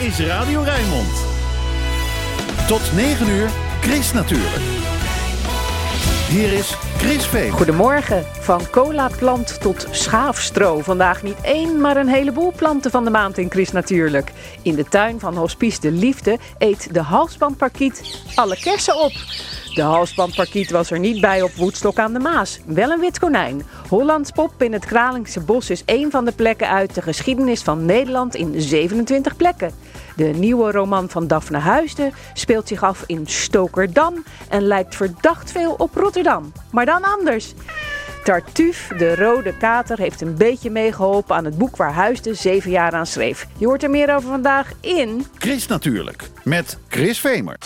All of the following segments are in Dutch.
is Radio Rijnmond. Tot 9 uur, Chris natuurlijk. Hier is Chris Veen. Goedemorgen. Van colaplant tot schaafstro. Vandaag niet één, maar een heleboel planten van de maand in Chris natuurlijk. In de tuin van Hospice de Liefde eet de halsbandparkiet alle kersen op. De halsbandparkiet was er niet bij op Woedstok aan de Maas. Wel een wit konijn. Hollands pop in het Kralingse bos is één van de plekken uit de geschiedenis van Nederland in 27 plekken. De nieuwe roman van Daphne Huisden speelt zich af in Stokerdam en lijkt verdacht veel op Rotterdam. Maar dan anders. Tartuf, de rode kater, heeft een beetje meegeholpen aan het boek waar Huisde zeven jaar aan schreef. Je hoort er meer over vandaag in... Chris natuurlijk, met Chris Vemer.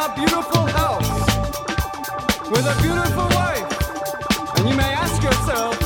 a beautiful house with a beautiful wife. And you may ask yourself,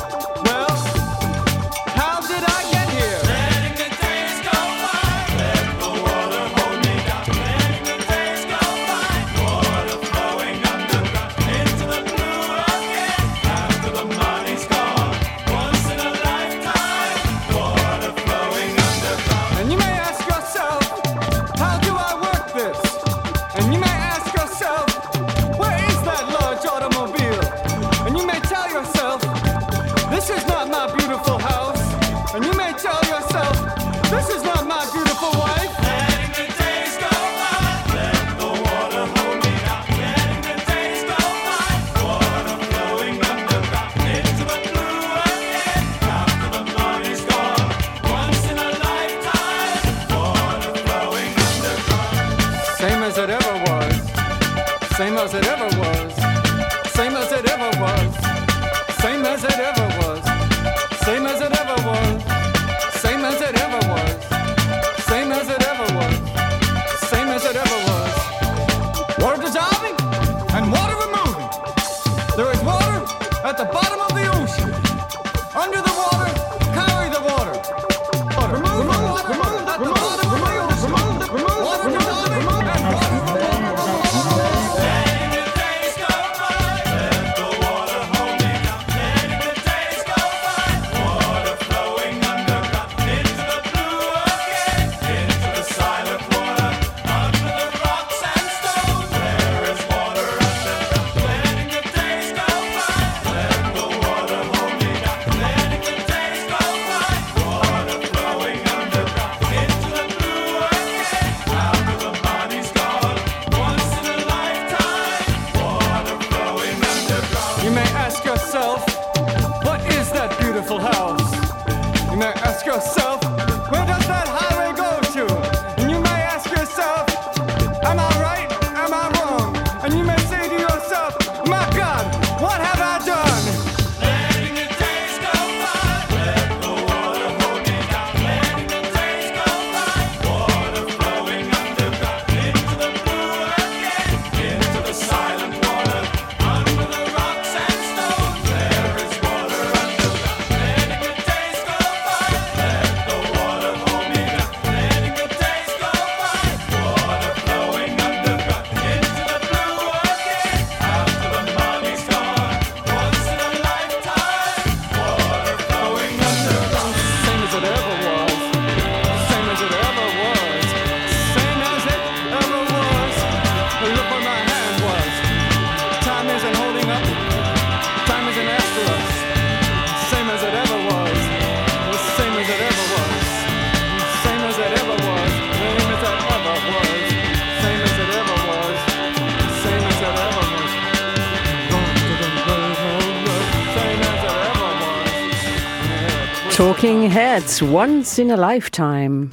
Once in a lifetime.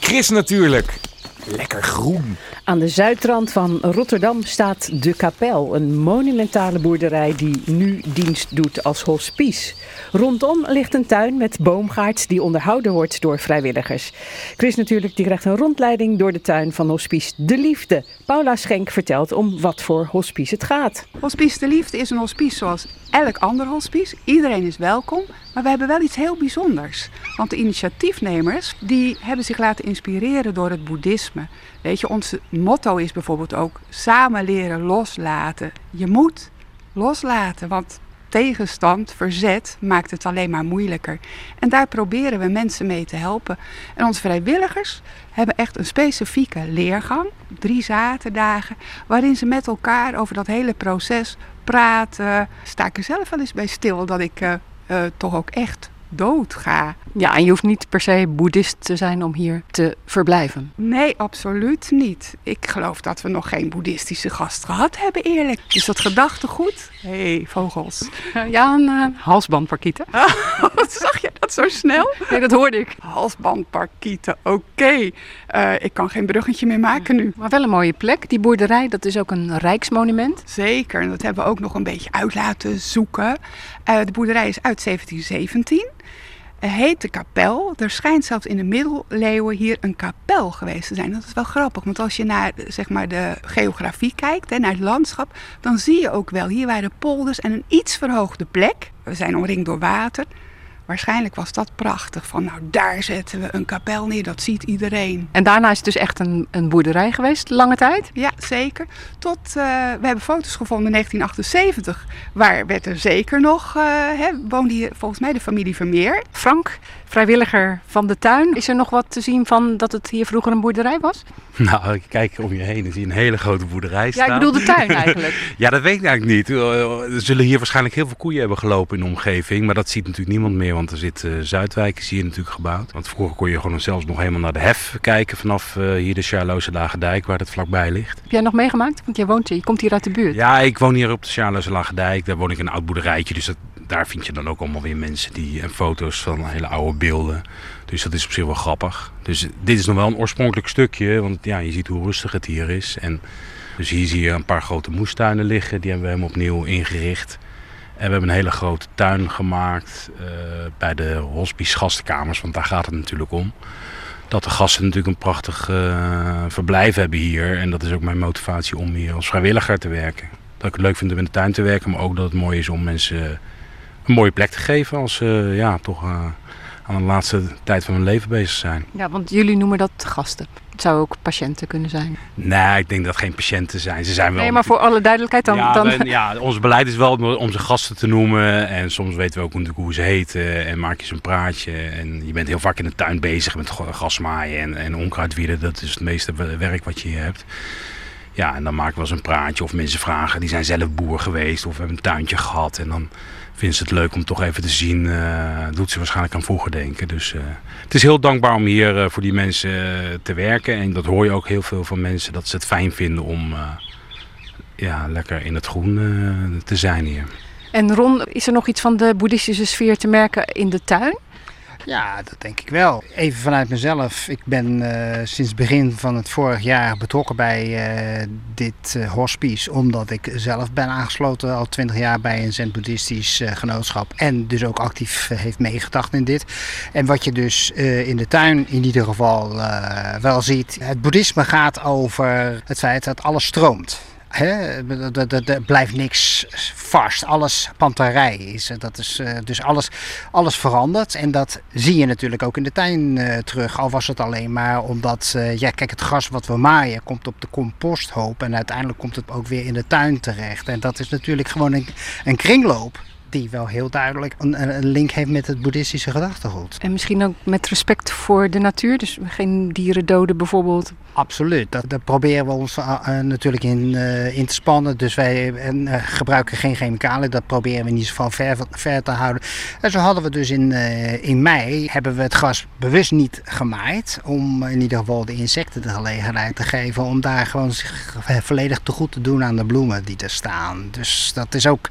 Chris natuurlijk. Lekker groen. Aan de zuidrand van Rotterdam staat De Kapel, een monumentale boerderij die nu dienst doet als hospice. Rondom ligt een tuin met boomgaard die onderhouden wordt door vrijwilligers. Chris natuurlijk die krijgt een rondleiding door de tuin van Hospice De Liefde. Paula Schenk vertelt om wat voor hospice het gaat. Hospice de Liefde is een hospice zoals elk ander hospice. Iedereen is welkom, maar we hebben wel iets heel bijzonders. Want de initiatiefnemers die hebben zich laten inspireren door het boeddhisme. Weet je, ons motto is bijvoorbeeld ook samen leren loslaten. Je moet loslaten, want tegenstand, verzet, maakt het alleen maar moeilijker. En daar proberen we mensen mee te helpen. En onze vrijwilligers hebben echt een specifieke leergang, drie zaterdagen, waarin ze met elkaar over dat hele proces praten. Sta ik er zelf wel eens bij stil dat ik eh, eh, toch ook echt dood ga. Ja, en je hoeft niet per se boeddhist te zijn om hier te verblijven. Nee, absoluut niet. Ik geloof dat we nog geen boeddhistische gast gehad hebben, eerlijk. Is dat gedachtegoed? Hé, hey, vogels. Ja, een uh, halsbandparkieten. Wat zag je dat zo snel? Nee, dat hoorde ik. Halsbandparkieten, oké. Uh, ik kan geen bruggetje meer maken nu. Maar wel een mooie plek. Die boerderij, dat is ook een rijksmonument. Zeker, en dat hebben we ook nog een beetje uit laten zoeken. Uh, de boerderij is uit 1717 heet de kapel. Er schijnt zelfs in de middeleeuwen hier een kapel geweest te zijn. Dat is wel grappig, want als je naar zeg maar, de geografie kijkt, hè, naar het landschap, dan zie je ook wel, hier waren polders en een iets verhoogde plek. We zijn omringd door water. Waarschijnlijk was dat prachtig. Van nou, daar zetten we een kapel neer, dat ziet iedereen. En daarna is het dus echt een, een boerderij geweest, lange tijd? Ja, zeker. Tot, uh, we hebben foto's gevonden in 1978. Waar werd er zeker nog, uh, hè, woonde hier volgens mij de familie Vermeer. Frank, vrijwilliger van de tuin. Is er nog wat te zien van dat het hier vroeger een boerderij was? Nou, kijk om je heen en zie je een hele grote boerderij staan. Ja, ik bedoel de tuin eigenlijk. ja, dat weet ik eigenlijk niet. Er zullen hier waarschijnlijk heel veel koeien hebben gelopen in de omgeving. Maar dat ziet natuurlijk niemand meer, want er zit uh, Zuidwijk is hier natuurlijk gebouwd. Want vroeger kon je gewoon zelfs nog helemaal naar de hef kijken vanaf uh, hier de Charloze Lagerdijk, waar het vlakbij ligt. Heb jij nog meegemaakt? Want jij woont hier, je komt hier uit de buurt. Ja, ik woon hier op de Charloze Lagerdijk. Daar woon ik in een oud boerderijtje, dus dat, daar vind je dan ook allemaal weer mensen die en foto's van hele oude beelden. Dus dat is op zich wel grappig. Dus dit is nog wel een oorspronkelijk stukje, want ja, je ziet hoe rustig het hier is. En dus hier zie je een paar grote moestuinen liggen, die hebben we hem opnieuw ingericht. En we hebben een hele grote tuin gemaakt uh, bij de hospice gastenkamers, want daar gaat het natuurlijk om. Dat de gasten natuurlijk een prachtig uh, verblijf hebben hier. En dat is ook mijn motivatie om hier als vrijwilliger te werken. Dat ik het leuk vind om in de tuin te werken, maar ook dat het mooi is om mensen een mooie plek te geven als ze uh, ja, toch aan de laatste tijd van hun leven bezig zijn. Ja, want jullie noemen dat gasten. Het zou ook patiënten kunnen zijn. Nee, ik denk dat geen patiënten zijn. Ze zijn wel. Nee, maar voor alle duidelijkheid dan. Ja, dan... Ja ons beleid is wel om ze gasten te noemen. En soms weten we ook natuurlijk hoe ze heten. En maak je ze een praatje. En je bent heel vaak in de tuin bezig met gasmaaien en, en onkruidwieden. Dat is het meeste werk wat je hier hebt. Ja, en dan maken we eens een praatje. Of mensen vragen, die zijn zelf boer geweest. Of hebben een tuintje gehad. En dan vinden ze het leuk om toch even te zien. Uh, doet ze waarschijnlijk aan vroeger denken. Dus uh, het is heel dankbaar om hier uh, voor die mensen te werken. En dat hoor je ook heel veel van mensen. Dat ze het fijn vinden om ja, lekker in het groen te zijn hier. En Ron, is er nog iets van de boeddhistische sfeer te merken in de tuin? Ja, dat denk ik wel. Even vanuit mezelf. Ik ben uh, sinds begin van het vorig jaar betrokken bij uh, dit uh, hospice. Omdat ik zelf ben aangesloten al twintig jaar bij een Zen-Boeddhistisch genootschap. En dus ook actief heeft meegedacht in dit. En wat je dus in de tuin in ieder geval wel ziet. Het boeddhisme gaat over het feit dat alles stroomt. Er blijft niks vast. Alles panterij is. Dat is dus alles, alles verandert. En dat zie je natuurlijk ook in de tuin uh, terug. Al was het alleen maar omdat, uh, kijk, het gras wat we maaien komt op de composthoop. En uiteindelijk komt het ook weer in de tuin terecht. En dat is natuurlijk gewoon een, een kringloop die wel heel duidelijk een, een, link heeft met het boeddhistische gedachtegoed. En misschien ook met respect voor de natuur, dus geen dieren doden bijvoorbeeld. Absoluut, daar proberen we ons uh, natuurlijk in, uh, in te spannen. Dus wij gebruiken geen chemicaliën, dat proberen we in ieder geval ver, ver te houden. En zo hadden we dus in, in mei, hebben we het gras bewust niet gemaaid. Om in ieder geval de insecten de gelegenheid te geven om daar gewoon zich volledig te goed te doen aan de bloemen die er staan. Dus dat is ook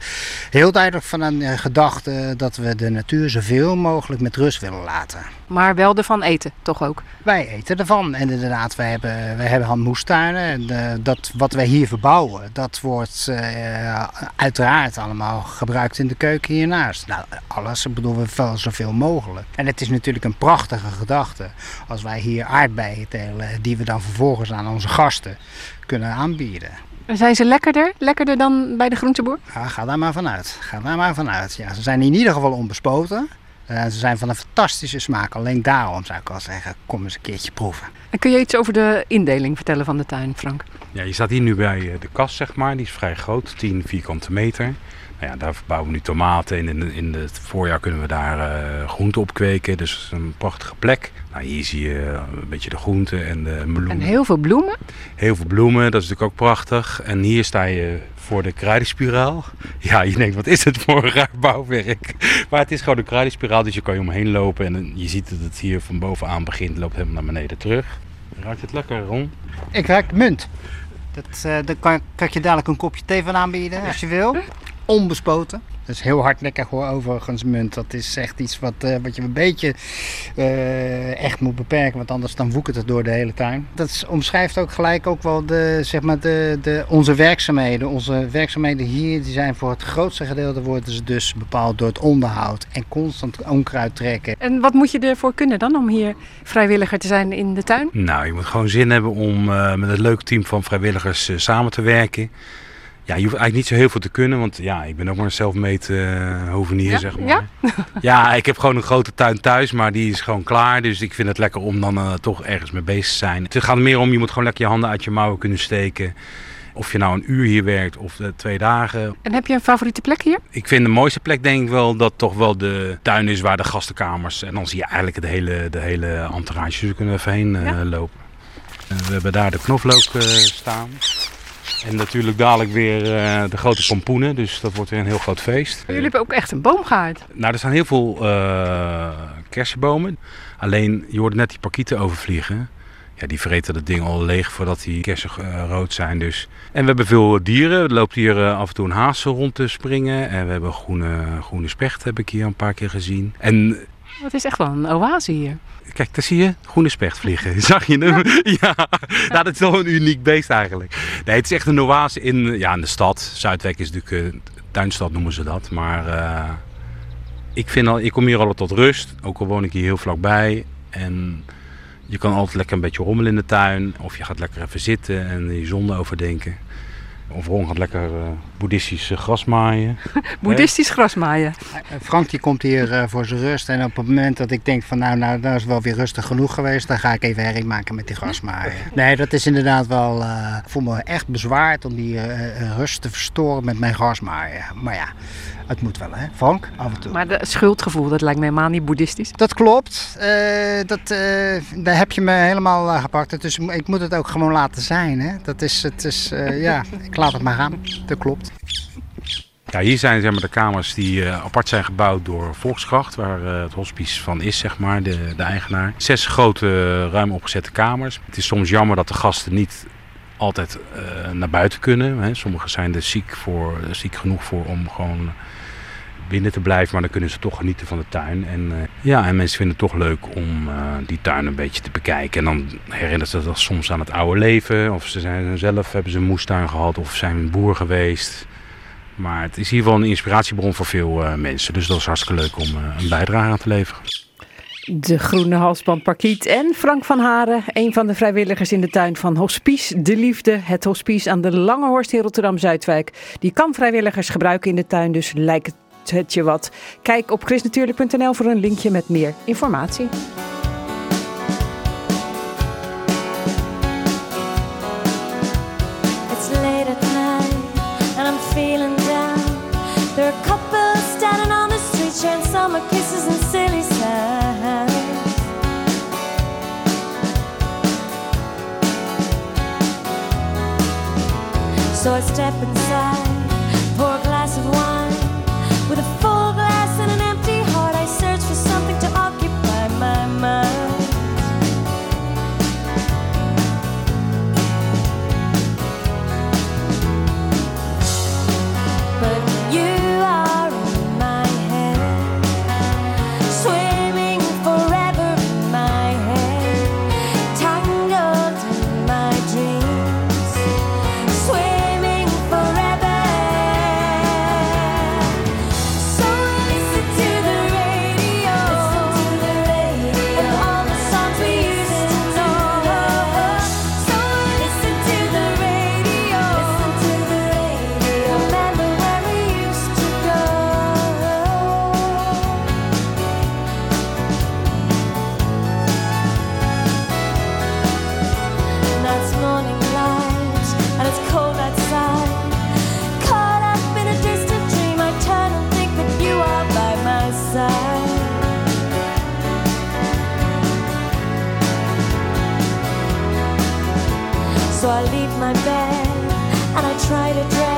heel duidelijk aan de gedachte dat we de natuur zoveel mogelijk met rust willen laten. Maar wel ervan eten, toch ook? Wij eten ervan. En inderdaad, wij hebben, wij hebben moestuinen. En eh, dat wat wij hier verbouwen, dat wordt eh, uiteraard allemaal gebruikt in de keuken hiernaast. Nou, alles, ik bedoel, we zoveel mogelijk. En het is natuurlijk een prachtige gedachte als wij hier aardbeien telen, die we dan vervolgens aan onze gasten kunnen aanbieden. Zijn ze lekkerder? Lekkerder dan bij de groenteboer? Ja, ga daar maar vanuit. Ga daar maar vanuit. Ja, ze zijn in ieder geval onbespoten. Uh, ze zijn van een fantastische smaak. Alleen daarom zou ik wel zeggen, kom eens een keertje proeven. En kun je iets over de indeling vertellen van de tuin, Frank? Ja, je staat hier nu bij de kast, zeg maar. Die is vrij groot, 10 vierkante meter. Nou ja, daar verbouwen we nu tomaten en in, in het voorjaar kunnen we daar uh, groenten op kweken. Dus een prachtige plek. Nou, hier zie je een beetje de groenten en de meloenen. En heel veel bloemen? Heel veel bloemen, dat is natuurlijk ook prachtig. En hier sta je voor de kruidenspiraal. Ja, je denkt, wat is het voor een raar bouwwerk? Maar het is gewoon een kruidenspiraal, dus je kan je omheen lopen. En je ziet dat het hier van bovenaan begint, loopt helemaal naar beneden terug. Ruikt het lekker, Ron? Ik ruik munt. Dat, uh, daar kan, kan ik je dadelijk een kopje thee van aanbieden, als je wil onbespoten. Dat is heel hard lekker hoor, overigens munt. Dat is echt iets wat, uh, wat je een beetje uh, echt moet beperken, want anders dan woekert het door de hele tuin. Dat omschrijft ook gelijk ook wel de, zeg maar de, de, onze werkzaamheden. Onze werkzaamheden hier die zijn voor het grootste gedeelte worden ze dus bepaald door het onderhoud en constant onkruid trekken. En wat moet je ervoor kunnen dan om hier vrijwilliger te zijn in de tuin? Nou, je moet gewoon zin hebben om uh, met een leuk team van vrijwilligers samen te werken. Ja, je hoeft eigenlijk niet zo heel veel te kunnen, want ja, ik ben ook maar een self-made uh, hovenier, ja? zeg maar. Ja? ja, ik heb gewoon een grote tuin thuis, maar die is gewoon klaar. Dus ik vind het lekker om dan uh, toch ergens mee bezig te zijn. Het gaat meer om, je moet gewoon lekker je handen uit je mouwen kunnen steken. Of je nou een uur hier werkt of uh, twee dagen. En heb je een favoriete plek hier? Ik vind de mooiste plek denk ik wel dat toch wel de tuin is waar de gastenkamers. En dan zie je eigenlijk de hele, de hele entourage. Dus we kunnen even heen ja? lopen. we hebben daar de knoflook staan. En natuurlijk dadelijk weer uh, de grote pompoenen, dus dat wordt weer een heel groot feest. Jullie hebben ook echt een boomgaard. Nou, er staan heel veel uh, kersenbomen. Alleen, je hoorde net die parkieten overvliegen. Ja, die vreten dat ding al leeg voordat die kersen uh, rood zijn. Dus. En we hebben veel dieren. Er loopt hier af en toe een haas rond te springen. En we hebben groene, groene specht, heb ik hier een paar keer gezien. En het is echt wel een oase hier. Kijk, daar zie je groene specht vliegen. Zag je hem? Ja. ja. Nou, dat is wel een uniek beest eigenlijk. Nee, het is echt een oase in, ja, in de stad. Zuidwijk is natuurlijk, uh, tuinstad noemen ze dat. Maar uh, ik, vind al, ik kom hier al tot rust. Ook al woon ik hier heel vlakbij. En je kan altijd lekker een beetje rommelen in de tuin. Of je gaat lekker even zitten en je zonde overdenken. Of Ron gaat lekker uh, boeddhistisch uh, gras maaien. boeddhistisch gras maaien. Frank die komt hier uh, voor zijn rust. En op het moment dat ik denk van nou, nou, dat is wel weer rustig genoeg geweest. Dan ga ik even herrie maken met die grasmaaien. Nee, dat is inderdaad wel, ik voel me echt bezwaard om die rust te verstoren met mijn grasmaaien. Maar ja, het moet wel hè, Frank, af en toe. Maar het schuldgevoel, dat lijkt mij helemaal niet boeddhistisch. Dat klopt. dat, daar heb je me helemaal gepakt. Dus ik moet het ook gewoon laten zijn. Hè. Dat is, het is, ja, ik laat het maar gaan. Dat klopt. Ja, hier zijn zeg maar, de kamers die uh, apart zijn gebouwd door Volkskracht, waar uh, het hospice van is, zeg maar, de, de eigenaar. Zes grote, uh, ruim opgezette kamers. Het is soms jammer dat de gasten niet altijd naar buiten kunnen. Hè. Sommigen zijn er ziek, voor, ziek genoeg voor om gewoon binnen te blijven, maar dan kunnen ze toch genieten van de tuin. En, uh, ja, en mensen vinden het toch leuk om uh, die tuin een beetje te bekijken. En dan herinneren ze dat soms aan het oude leven. Of ze zijn zelf, hebben ze een moestuin gehad of zijn een boer geweest. Maar het is ieder geval een inspiratiebron voor veel uh, mensen. Dus dat is hartstikke leuk om een bijdrage aan te leveren. De Groene Halsband Parkiet en Frank van Haren, een van de vrijwilligers in de tuin van Hospice De Liefde. Het hospice aan de Lange Horst in Rotterdam-Zuidwijk. Die kan vrijwilligers gebruiken in de tuin, dus lijkt het het je wat? Kijk op chrisnatuurlijk.nl voor een linkje met meer informatie. It's late at night and I'm feeling down. There are couples standing on the street sharing summer kisses and silly sounds. So I step inside, I try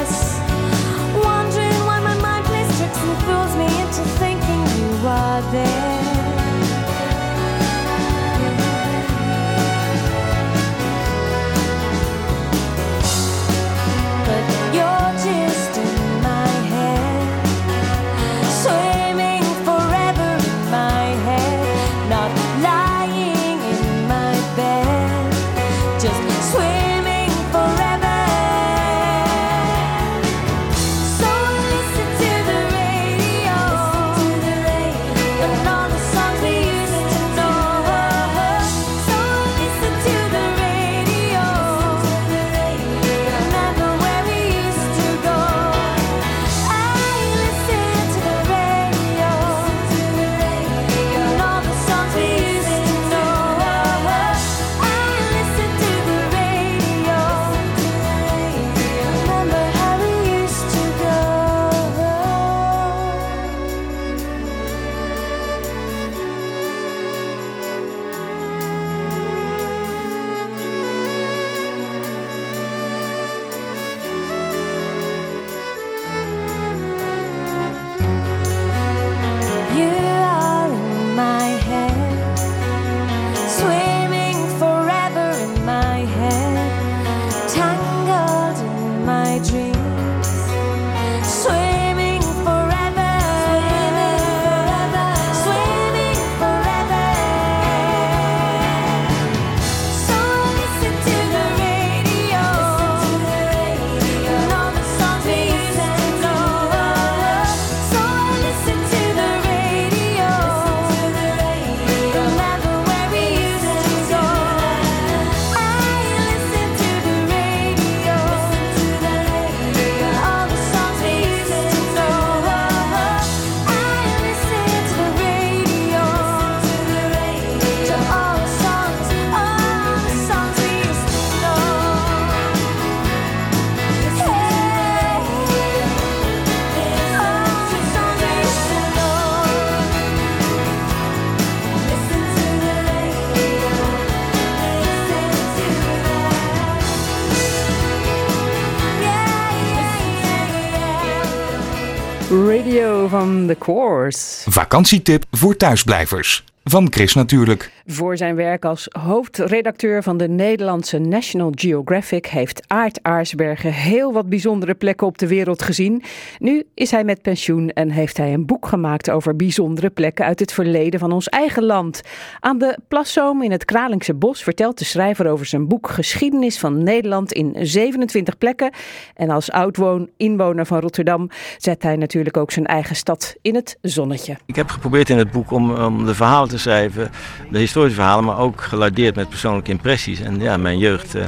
Vakantietip voor thuisblijvers. Van Chris natuurlijk. Voor zijn werk als hoofdredacteur van de Nederlandse National Geographic heeft Aart Aarsbergen heel wat bijzondere plekken op de wereld gezien. Nu is hij met pensioen en heeft hij een boek gemaakt over bijzondere plekken uit het verleden van ons eigen land. Aan de Plaszoom in het Kralingse Bos vertelt de schrijver over zijn boek Geschiedenis van Nederland in 27 plekken. En als oudwoon inwoner van Rotterdam zet hij natuurlijk ook zijn eigen stad in het zonnetje. Ik heb geprobeerd in het boek om, om de verhalen te schrijven, de historische verhalen, maar ook gelardeerd met persoonlijke impressies. En ja, mijn jeugd. eh,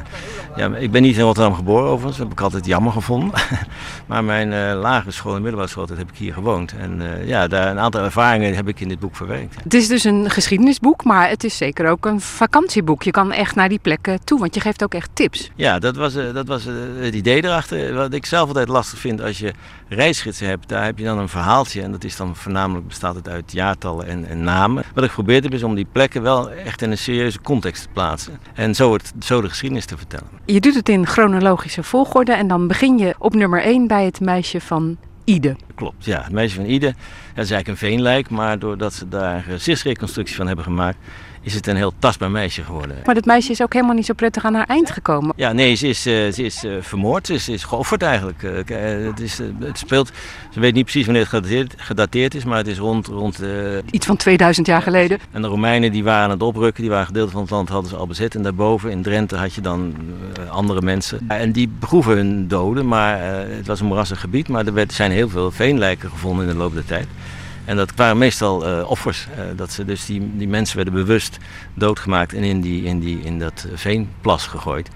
ja, ik ben niet in Rotterdam geboren overigens, dat heb ik altijd jammer gevonden. maar mijn eh, lagere school en middelbare schooltijd heb ik hier gewoond. En eh, ja, daar, een aantal ervaringen heb ik in dit boek verwerkt. Het is dus een geschiedenisboek, maar het is zeker ook een vakantieboek. Je kan echt naar die plekken toe, want je geeft ook echt tips. Ja, dat was, dat was het idee erachter. Wat ik zelf altijd lastig vind als je reisgidsen hebt, daar heb je dan een verhaaltje. En dat is dan voornamelijk bestaat het uit jaartallen en, en namen. Wat ik geprobeerd heb is om die plekken wel echt in een serieuze context te plaatsen. En zo, het, zo de geschiedenis te vertellen. Je doet het in chronologische volgorde en dan begin je op nummer 1 bij het meisje van Ide. Klopt, ja. Het meisje van Ide, dat is eigenlijk een veenlijk, maar doordat ze daar gezichtsreconstructie van hebben gemaakt, is het een heel tastbaar meisje geworden. Maar dat meisje is ook helemaal niet zo prettig aan haar eind gekomen. Ja, nee, ze is, eh, ze is eh, vermoord, ze is, is geofferd eigenlijk. Eh, het, is, het speelt, ze weet niet precies wanneer het gedateerd, gedateerd is, maar het is rond, rond Iets van 2000 jaar geleden. En de Romeinen die waren aan het oprukken, die waren gedeelte van het land hadden ze al bezet. En daarboven in Drenthe had je dan andere mensen. En die begroeven hun doden, maar het was een moerassig gebied. Maar er werd, zijn heel veel veenlijken gevonden in de loop der tijd. En dat waren meestal eh, offers. eh, dat ze dus die, die mensen werden bewust doodgemaakt en in, die, in, die, in dat veenplas gegooid.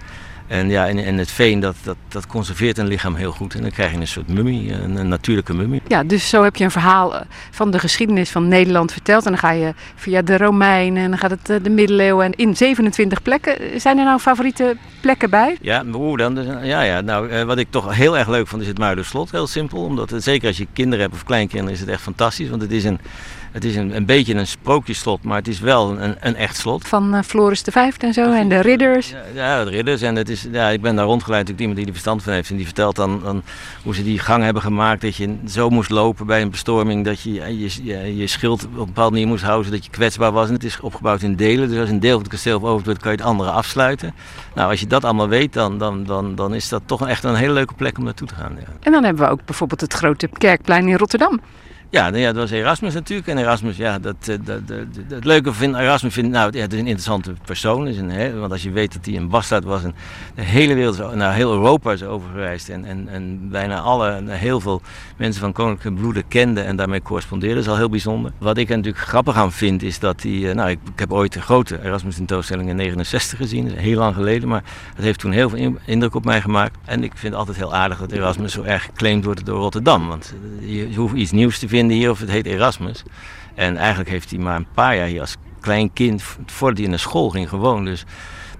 En ja, en, en het veen dat, dat, dat conserveert een lichaam heel goed. En dan krijg je een soort mummie, een, een natuurlijke mummie. Ja, dus zo heb je een verhaal eh, van de geschiedenis van Nederland verteld. En dan ga je via de Romeinen en dan gaat het eh, de middeleeuwen. En in 27 plekken. Zijn er nou favoriete plekken bij? Ja, hoe dan? Dus, Ja, ja. Nou, eh, wat ik toch heel erg leuk vond is het Muiderslot. Heel simpel, omdat het, zeker als je kinderen hebt of kleinkinderen is het echt fantastisch. Want het is een, Het is een, een beetje een sprookjesslot, maar het is wel een, een echt slot. Van eh, Floris de Vijfde en zo en de ridders. Ja, ja, de ridders. En het is, ja, ik ben daar rondgeleid door iemand die er verstand van heeft. En die vertelt dan, dan hoe ze die gang hebben gemaakt. Dat je zo moest lopen bij een bestorming. Dat je je, je, je schild op een bepaalde manier moest houden. Zodat je kwetsbaar was. En het is opgebouwd in delen. Dus als een deel van het kasteel over wordt, kan je het andere afsluiten. Nou, als je dat allemaal weet, dan, dan, dan, dan is dat toch echt een hele leuke plek om naartoe te gaan. Ja. En dan hebben we ook bijvoorbeeld het grote kerkplein in Rotterdam. Ja, nou ja, dat was Erasmus natuurlijk. En Erasmus, ja, dat, eh, dat, dat, dat- het leuke vind Erasmus vind nou, ja, het is een interessante persoon. Is een, hè, want als je weet dat hij een bastard was en de hele wereld, naar heel Europa is overgereisd. En, en, en bijna alle, heel veel mensen van koninklijke bloeden kende en daarmee correspondeerde. Dat is al heel bijzonder. Wat ik er natuurlijk grappig aan vind, is dat hij, eh, nou, ik, ik heb ooit een grote Erasmus tentoonstelling in 69 gezien. Dat is heel lang geleden, maar het heeft toen heel veel in- indruk op mij gemaakt. En ik vind het altijd heel aardig dat Erasmus zo erg geclaimd wordt door Rotterdam. Want eh, je, je hoeft iets nieuws te vinden hier of het heet Erasmus. En eigenlijk heeft hij maar een paar jaar hier als klein kind, voordat hij naar school ging, gewoond. Dus,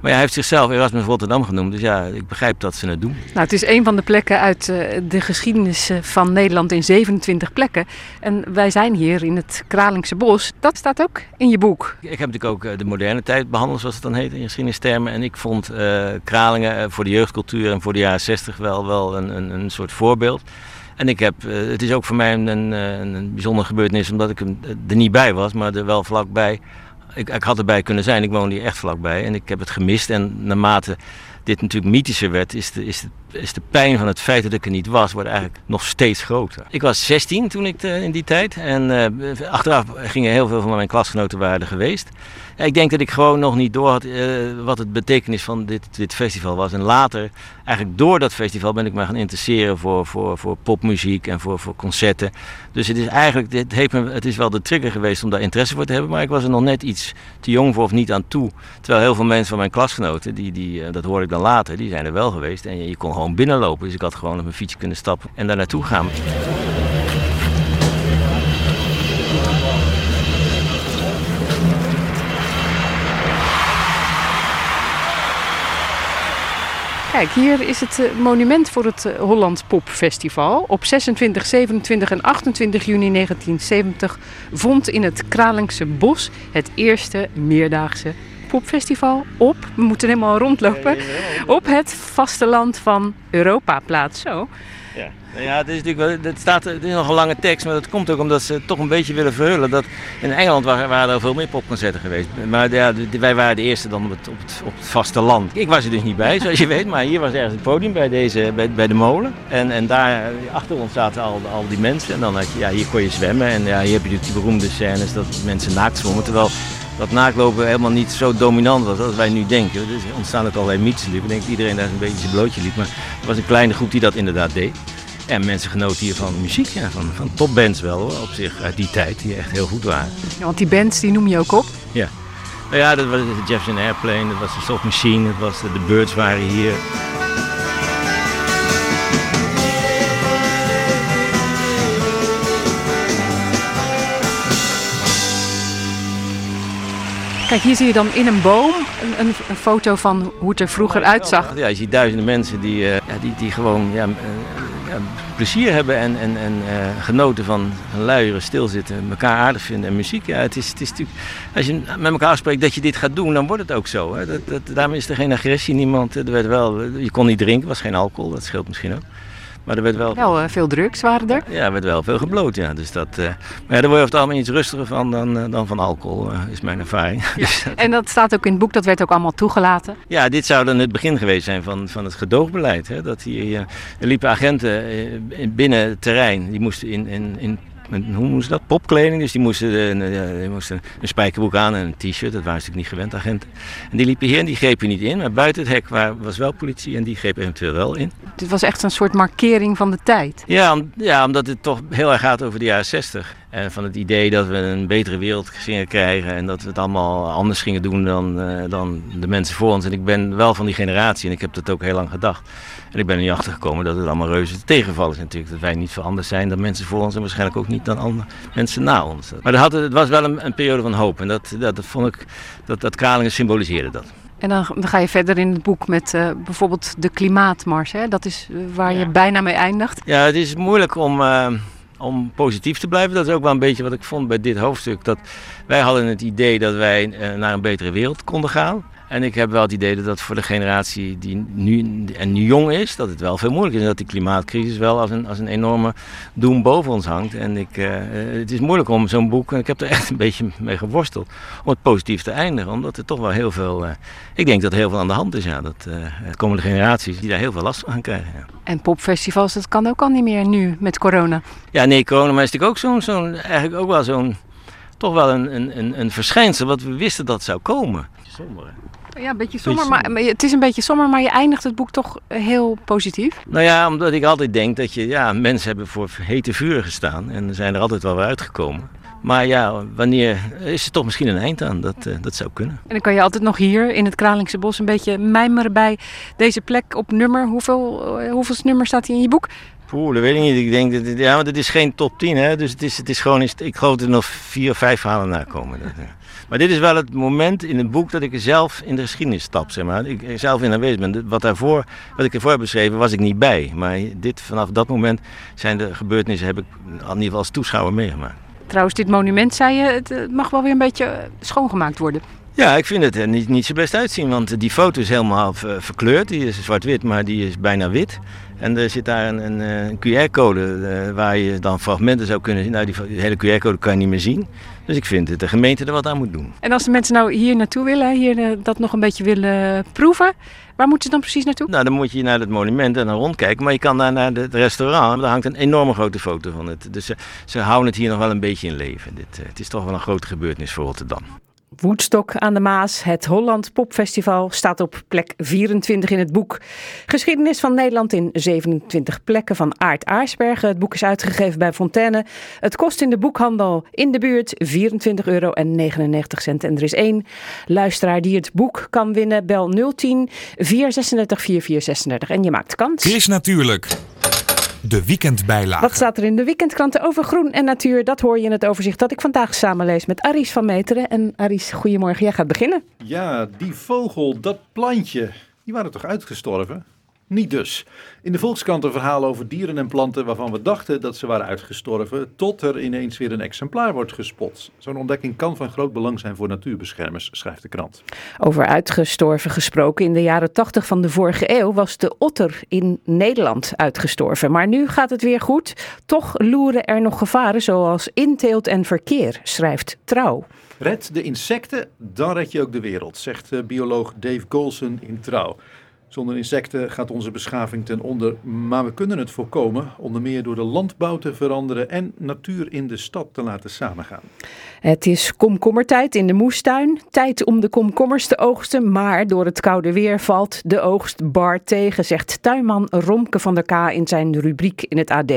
maar ja, hij heeft zichzelf Erasmus Rotterdam genoemd. Dus ja, ik begrijp dat ze het doen. Nou, het is een van de plekken uit eh, de geschiedenis eh, van Nederland in 27 plekken. En wij zijn hier in het Kralingse Bos. Dat staat ook in je boek. Ik heb natuurlijk ook eh, de moderne tijd behandeld, zoals het dan heet in geschiedenistermen. En ik vond Kralingen voor de jeugdcultuur en voor de jaren 60 wel, wel een, een, een soort voorbeeld. En ik heb, eh, het is ook voor mij een, een, eh, bijzondere gebeurtenis, omdat ik eh, er niet bij was, maar er wel vlakbij. Ik, ik had erbij kunnen zijn, ik woonde hier echt vlakbij en ik heb het gemist. En naarmate dit natuurlijk mythischer werd, is de, is, is de pijn van het feit dat ik er niet was, wordt eigenlijk nog steeds groter. Ik was 16 toen ik in die tijd en achteraf gingen heel veel van mijn klasgenoten waren geweest. Ik denk dat ik gewoon nog niet door had eh, wat het betekenis van dit, dit festival was. En later, eigenlijk door dat festival, ben ik me gaan interesseren voor, voor, voor popmuziek en voor, voor concerten. Dus het is eigenlijk, dit heeft me, het is wel de trigger geweest om daar interesse voor te hebben, maar ik was er nog net iets te jong voor of niet aan toe. Terwijl heel veel mensen van mijn klasgenoten, die, die, eh, dat hoorde ik dan later, die zijn er wel geweest. En je, je kon gewoon binnenlopen, dus ik had gewoon op mijn fietsje kunnen stappen en daar naartoe gaan. Kijk, hier is het eh, monument voor het eh, Holland Popfestival. Op 26, 27 en 28 juni 1970 vond in het Kralingse Bos het eerste meerdaagse popfestival op. We moeten helemaal rondlopen. Op het vasteland van Europa plaats. Zo. Ja, Nou ja het, is natuurlijk wel, het, staat, het is nog een lange tekst, maar dat komt ook omdat ze toch een beetje willen verhullen. Dat in Engeland waren, er veel meer popconcerten geweest. Maar ja, wij waren de eerste dan op het, op, het, vasteland. Ik was er dus niet bij, zoals je weet, maar hier was ergens het podium bij, deze, bij, bij de molen. En, en daar eh, achter ons zaten al, al die mensen. En dan had je, ja, hier kon je zwemmen. En ja, hier heb je natuurlijk die beroemde scènes dat mensen naakt zwommen. Terwijl dat naaktlopen helemaal niet zo dominant was als wij nu denken. Dus er ontstaan ook allerlei mythes. Ik denk dat iedereen daar een beetje zijn blootje liep. Maar er was een kleine groep die dat inderdaad deed. En mensen genoten hier van muziek, ja, van, van topbands wel hoor, op zich uit die tijd, die echt heel goed waren. Ja, want die bands die noem je ook op. Ja. Nou ja, dat was de Jefferson Airplane, dat was de Soft Machine, dat was de, de Birds waren hier. Kijk, hier zie je dan in een boom een, een, een foto van hoe het er vroeger uitzag. Ja, je ziet duizenden mensen die, eh, die, die gewoon ja, eh, ja, plezier hebben en, en, en eh, genoten van luieren, stilzitten, elkaar aardig vinden en muziek. Ja, het is, het is natuurlijk, als je met elkaar afspreekt dat je dit gaat doen, dan wordt het ook zo. Hè. Dat, dat, daarom is er geen agressie, niemand. Er werd wel, je kon niet drinken, was geen alcohol, dat scheelt misschien ook. Maar er werd wel, Wel eh, veel drugs waren er. ja, er werd wel veel gebloot, ja. Dus dat, eh, maar ja, daar word je over het algemeen iets rustiger van dan, eh, dan van alcohol, is mijn ervaring. Dus En dat staat ook in het boek, dat werd ook allemaal toegelaten. ja, dit zou dan het begin geweest zijn van, van het gedoogbeleid. Hè? Dat hier, er liepen agenten in- binnen het terrein, die moesten in, in, in een- hoe moesten dat? Popkleding. Dus die moesten, eh, een, eh, die moesten een spijkerbroek aan en een t-shirt. Dat waren ze natuurlijk niet gewend, agenten. En die liepen hier en die grepen niet in. Maar buiten het hek waar, was wel politie en die greep eventueel wel in. Dit was echt een soort markering van de tijd. Ja, om- ja, omdat het toch heel erg gaat over de jaren 60. En van het idee dat we een betere wereld gingen krijgen en dat we het allemaal anders gingen doen dan, eh, dan de mensen voor ons. En ik ben wel van die generatie en ik heb dat ook heel lang gedacht. En ik ben er niet achter gekomen dat het allemaal reuze tegenvallen is natuurlijk. Dat wij niet veel anders zijn dan mensen voor ons en waarschijnlijk ook niet dan andere mensen na ons. Maar dat had, het was wel een, een periode van hoop en dat, dat, dat vond ik, dat, dat Kralingen symboliseerde dat. En dan, ga je verder in het boek met eh, bijvoorbeeld de klimaatmars. Hè? Dat is eh, waar je bijna mee eindigt. Ja, het is moeilijk om, om positief te blijven. Dat is ook wel een beetje wat ik vond bij dit hoofdstuk. Dat wij hadden het idee dat wij eh, naar een betere wereld konden gaan. En ik heb wel het idee dat dat voor de generatie die nu, en nu jong is, dat het wel veel moeilijker is. En dat die klimaatcrisis wel als een, als een enorme doem boven ons hangt. En ik, eh, eh, het is moeilijk om zo'n boek, en ik heb er echt een beetje mee geworsteld, om het positief te eindigen. Omdat er toch wel heel veel, eh, ik denk dat er heel veel aan de hand is. Ja. Dat eh, de komende generaties die daar heel veel last van gaan krijgen. Ja. En popfestivals, dat kan ook al niet meer nu met corona. Ja, nee, corona maar is natuurlijk ook zo'n, zo'n eigenlijk ook wel zo'n, toch wel een, een, een, een verschijnsel wat we wisten dat zou komen. Somber, hè? Ja, een beetje somber, maar, maar het is een beetje somber, maar je eindigt het boek toch heel positief. Nou ja, omdat ik altijd denk dat je, ja, mensen hebben voor hete vuren gestaan en zijn er altijd wel weer uitgekomen. Maar ja, wanneer is er toch misschien een eind aan? Dat, eh, dat zou kunnen. En dan kan je altijd nog hier in het Kralingse Bos een beetje mijmeren bij deze plek op nummer. Hoeveel, eh, hoeveel nummer staat hier in je boek? Poeh, dat weet ik niet. Ik denk dat, ja, maar dit is geen top 10, hè. Dus het is, het is gewoon, ik geloof dat er nog vier of vijf verhalen na komen. Dat, eh. Maar dit is wel het moment in het boek dat ik er zelf in de geschiedenis stap, zeg maar. Ik er zelf in aanwezig ben. Wat, daarvoor, wat ik ervoor heb beschreven, was ik niet bij. Maar dit, vanaf dat moment zijn de gebeurtenissen, heb ik in ieder geval als toeschouwer meegemaakt. Trouwens, dit monument, zei je, het eh, mag wel weer een beetje eh, schoongemaakt worden. Ja, ik vind het er niet, niet zo best uitzien, want die foto is helemaal ver- verkleurd. Die is zwart-wit, maar die is bijna wit. En er zit daar een, een, eh, QR-code eh, waar je dan fragmenten zou kunnen zien. Nou, die hele QR-code kan je niet meer zien. Dus ik vind dat de gemeente er wat aan moet doen. En als de mensen nou hier naartoe willen, hier eh, dat nog een beetje willen proeven, waar moeten ze dan precies naartoe? Nou, dan moet je naar het monument en dan rondkijken. Maar je kan daar naar het restaurant. Daar hangt een enorme grote foto van het. Dus ze, ze houden het hier nog wel een beetje in leven. Dit, eh, het is toch wel een grote gebeurtenis voor Rotterdam. Woodstock aan de Maas, het Holland Popfestival, staat op plek 24 in het boek. Geschiedenis van Nederland in 27 plekken van Aart Aarsbergen. Het boek is uitgegeven bij Fontaine. Het kost in de boekhandel in de buurt 24,99 euro. En er is één luisteraar die het boek kan winnen. Bel 010 436 4436 en je maakt kans. Chris Natuurlijk. De weekendbijlage. Wat staat er in de weekendkranten over groen en natuur? Dat hoor je in het overzicht dat ik vandaag samenlees met Aries van Meteren. En Aries, goedemorgen, jij gaat beginnen. Ja, die vogel, dat plantje, die waren toch uitgestorven? Niet dus. In de Volkskrant een verhaal over dieren en planten waarvan we dachten dat ze waren uitgestorven, tot er ineens weer een exemplaar wordt gespot. Zo'n ontdekking kan van groot belang zijn voor natuurbeschermers, schrijft de krant. Over uitgestorven gesproken. In de jaren 80 van de vorige eeuw was de otter in Nederland uitgestorven. Maar nu gaat het weer goed. Toch loeren er nog gevaren zoals inteelt en verkeer, schrijft Trouw. Red de insecten, dan red je ook de wereld, zegt eh, bioloog Dave Golson in Trouw. Zonder insecten gaat onze beschaving ten onder, maar we kunnen het voorkomen, onder meer door de landbouw te veranderen en natuur in de stad te laten samengaan. Het is komkommertijd in de moestuin. Tijd om de komkommers te oogsten. Maar door het koude weer valt de oogst bar tegen, zegt tuinman Romke van der K in zijn rubriek in het AD.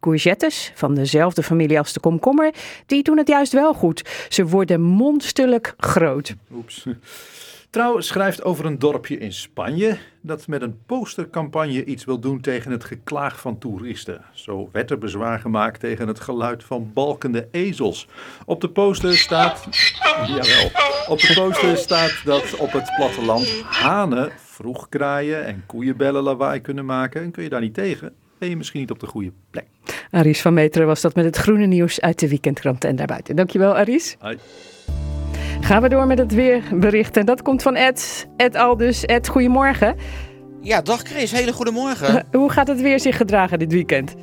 Courgettes, van dezelfde familie als de komkommer, die doen het juist wel goed. Ze worden monsterlijk groot. Oeps. Trouw schrijft over een dorpje in Spanje dat met een postercampagne iets wil doen tegen het geklaag van toeristen. Zo werd er bezwaar gemaakt tegen het geluid van balkende ezels. Op de poster staat, jawel, op de poster staat dat op het platteland hanen vroeg kraaien en koeienbellen lawaai kunnen maken. En kun je daar niet tegen, ben je misschien niet op de goede plek. Aries van Meteren was dat met het groene nieuws uit de weekendkrant en daarbuiten. Dankjewel Aries. Hoi. Gaan we door met het weerbericht. En dat komt van Ed. Ed Aldus. Ed, goedemorgen. Ja, dag Chris, hele goede morgen. Hoe gaat het weer zich gedragen dit weekend?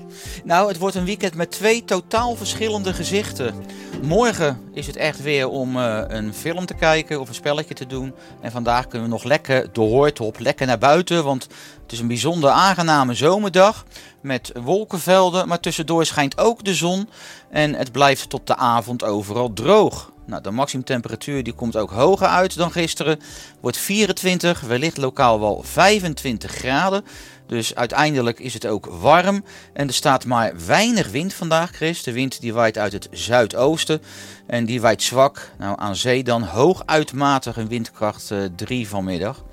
nou, het wordt een weekend met twee totaal verschillende gezichten. Morgen is het echt weer om eh, een film te kijken of een spelletje te doen. En vandaag kunnen we nog lekker de hoort op, lekker naar buiten. Want het is een bijzonder aangename zomerdag met wolkenvelden. Maar tussendoor schijnt ook de zon en het blijft tot de avond overal droog. Nou, de maximumtemperatuur die komt ook hoger uit dan gisteren. Wordt 24, wellicht lokaal wel 25 graden. Dus uiteindelijk is het ook warm. En er staat maar weinig wind vandaag, Chris. De wind die waait uit het zuidoosten. En die waait zwak. Nou, aan zee dan hooguit matig een windkracht eh, 3 vanmiddag.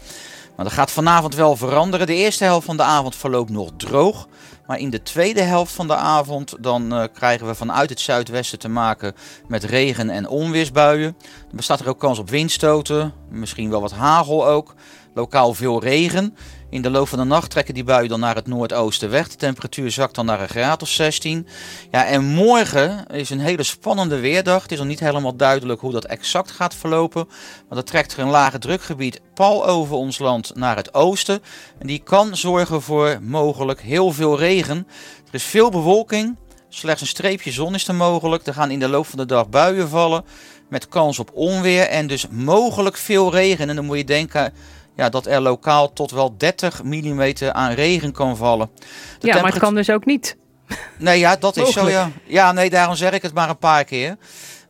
Maar dat gaat vanavond wel veranderen. De eerste helft van de avond verloopt nog droog. Maar in de tweede helft van de avond dan eh, krijgen we vanuit het zuidwesten te maken met regen- en onweersbuien. Er bestaat er ook kans op windstoten, misschien wel wat hagel ook. Lokaal veel regen. In de loop van de nacht trekken die buien dan naar het noordoosten weg. De temperatuur zakt dan naar een graad of 16. Ja, en morgen is een hele spannende weerdag. Het is nog niet helemaal duidelijk hoe dat exact gaat verlopen. Maar er trekt er een lage drukgebied pal over ons land naar het oosten. En die kan zorgen voor mogelijk heel veel regen. Er is veel bewolking. Slechts een streepje zon is er mogelijk. Er gaan in de loop van de dag buien vallen. Met kans op onweer en dus mogelijk veel regen. En dan moet je denken ja, dat er lokaal tot wel 30 mm aan regen kan vallen. De Ja, maar het kan dus ook niet. Nee, ja, dat is zo, ja. Ja, nee, daarom zeg ik het maar een paar keer.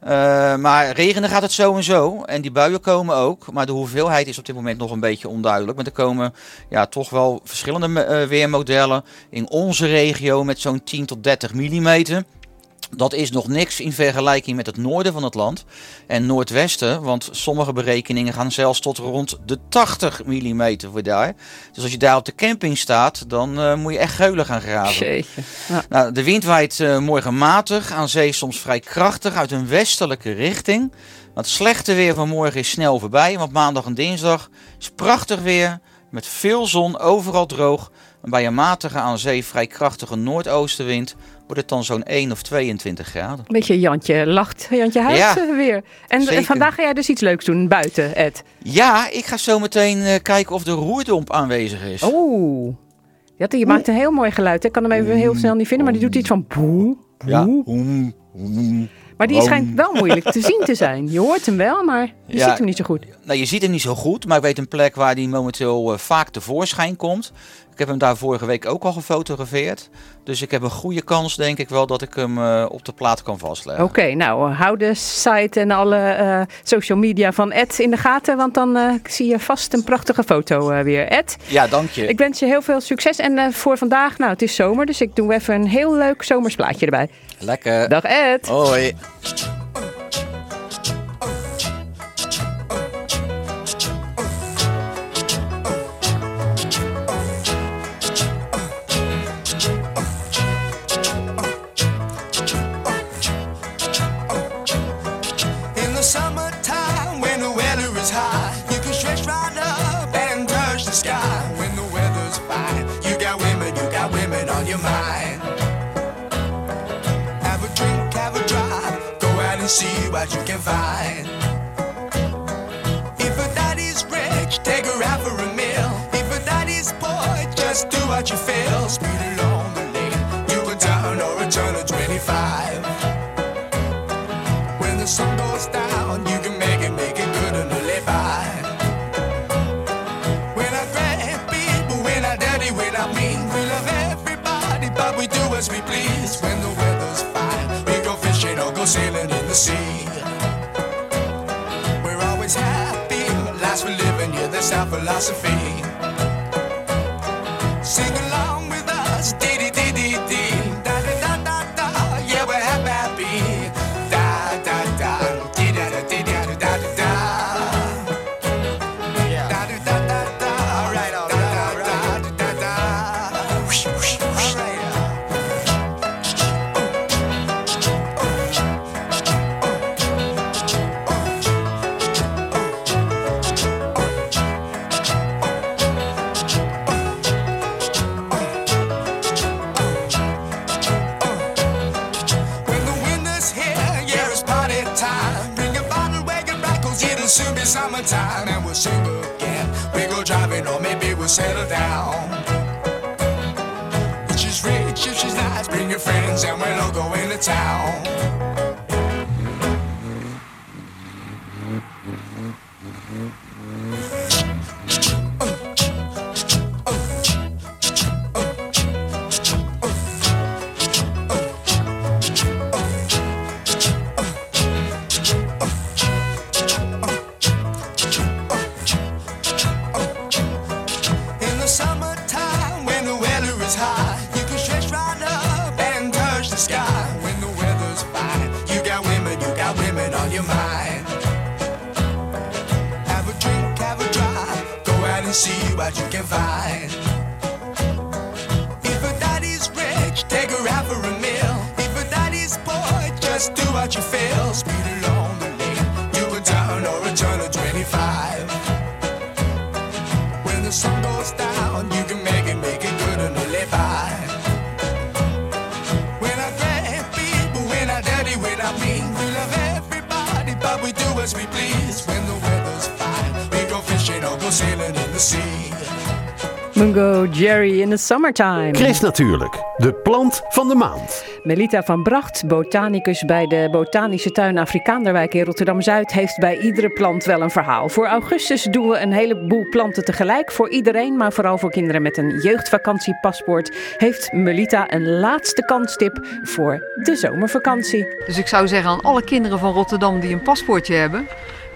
Eh, maar regenen gaat het zo en zo. En die buien komen ook. Maar de hoeveelheid is op dit moment nog een beetje onduidelijk. Maar er komen ja, toch wel verschillende eh, weermodellen in onze regio met zo'n 10 tot 30 millimeter. Dat is nog niks in vergelijking met het noorden van het land en noordwesten, want sommige berekeningen gaan zelfs tot rond de 80 mm voor daar. Dus als je daar op de camping staat, dan eh, moet je echt geulen gaan graven. Ja. Nou, de wind waait eh, morgen matig, aan zee soms vrij krachtig uit een westelijke richting. Het slechte weer van morgen is snel voorbij, want maandag en dinsdag is prachtig weer met veel zon, overal droog. En bij een matige aan zee vrij krachtige noordoostenwind wordt het dan zo'n 1 of 22 graden. Een beetje Jantje lacht, Jantje huilt Ja, eh, weer. En zeker. vandaag ga jij dus iets leuks doen buiten, Ed. Ja, ik ga zo meteen eh, kijken of de roerdomp aanwezig is. Oeh. Ja, die maakt een heel mooi geluid. Ik kan hem even heel snel niet vinden, maar die doet iets van boe. Ja. boe. Maar die schijnt wel moeilijk te zien te zijn. Je hoort hem wel, maar je Ja. ziet hem niet zo goed. Nou, je ziet hem niet zo goed, maar ik weet een plek waar die momenteel eh, vaak tevoorschijn komt. Ik heb hem daar vorige week ook al gefotografeerd. Dus ik heb een goede kans, denk ik wel, dat ik hem eh, op de plaat kan vastleggen. Oké, nou, hou de site en alle eh, social media van Ed in de gaten, want dan eh, zie je vast een prachtige foto weer. Ed, Ja, dank je. ik wens je heel veel succes. En voor vandaag, nou, het is zomer, dus ik doe even een heel leuk zomersplaatje erbij. Lekker. Dag Ed. Hoi. And see what you can find. If a daddy's rich, take her out for a meal. If a daddy's poor, just do what you feel. Speed along the lane, you can turn or a turn of 25. When the sun goes down, you can make it, make it good and live by. When I grab people, when I dirty, when I mean, we love everybody, but we do as we please. When the weather's fine, we go fishing or go sailing our philosophy. and we're loco in the town. In the summertime. Chris natuurlijk, de plant van de maand. Melita van Bracht, botanicus bij de Botanische Tuin Afrikaanderwijk in Rotterdam-Zuid, heeft bij iedere plant wel een verhaal. Voor augustus doen we een heleboel planten tegelijk. Voor iedereen, maar vooral voor kinderen met een jeugdvakantiepaspoort, heeft Melita een laatste kanstip voor de zomervakantie. Dus ik zou zeggen aan alle kinderen van Rotterdam die een paspoortje hebben.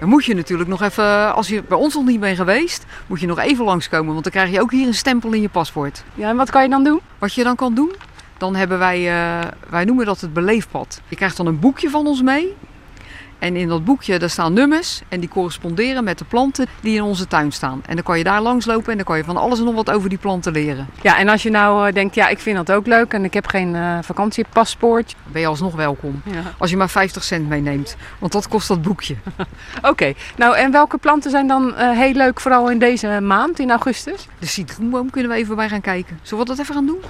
Dan moet je natuurlijk nog even, als je bij ons nog niet bent geweest, moet je nog even langskomen. Want dan krijg je ook hier een stempel in je paspoort. Ja, en wat kan je dan doen? Wat je dan kan doen, dan hebben wij, eh, wij noemen dat het beleefpad. Je krijgt dan een boekje van ons mee. En in dat boekje daar staan nummers en die corresponderen met de planten die in onze tuin staan. En dan kan je daar langslopen en dan kan je van alles en nog wat over die planten leren. Ja, en als je nou eh, denkt, ja, ik vind dat ook leuk en ik heb geen eh, vakantiepaspoort. Ben je alsnog welkom. Ja. Als je maar 50 cent meeneemt. Want dat kost dat boekje. Oké, nou en welke planten zijn dan eh, heel leuk, vooral in deze maand, in augustus? De citroenboom kunnen we even bij gaan kijken. Zullen we dat even gaan doen?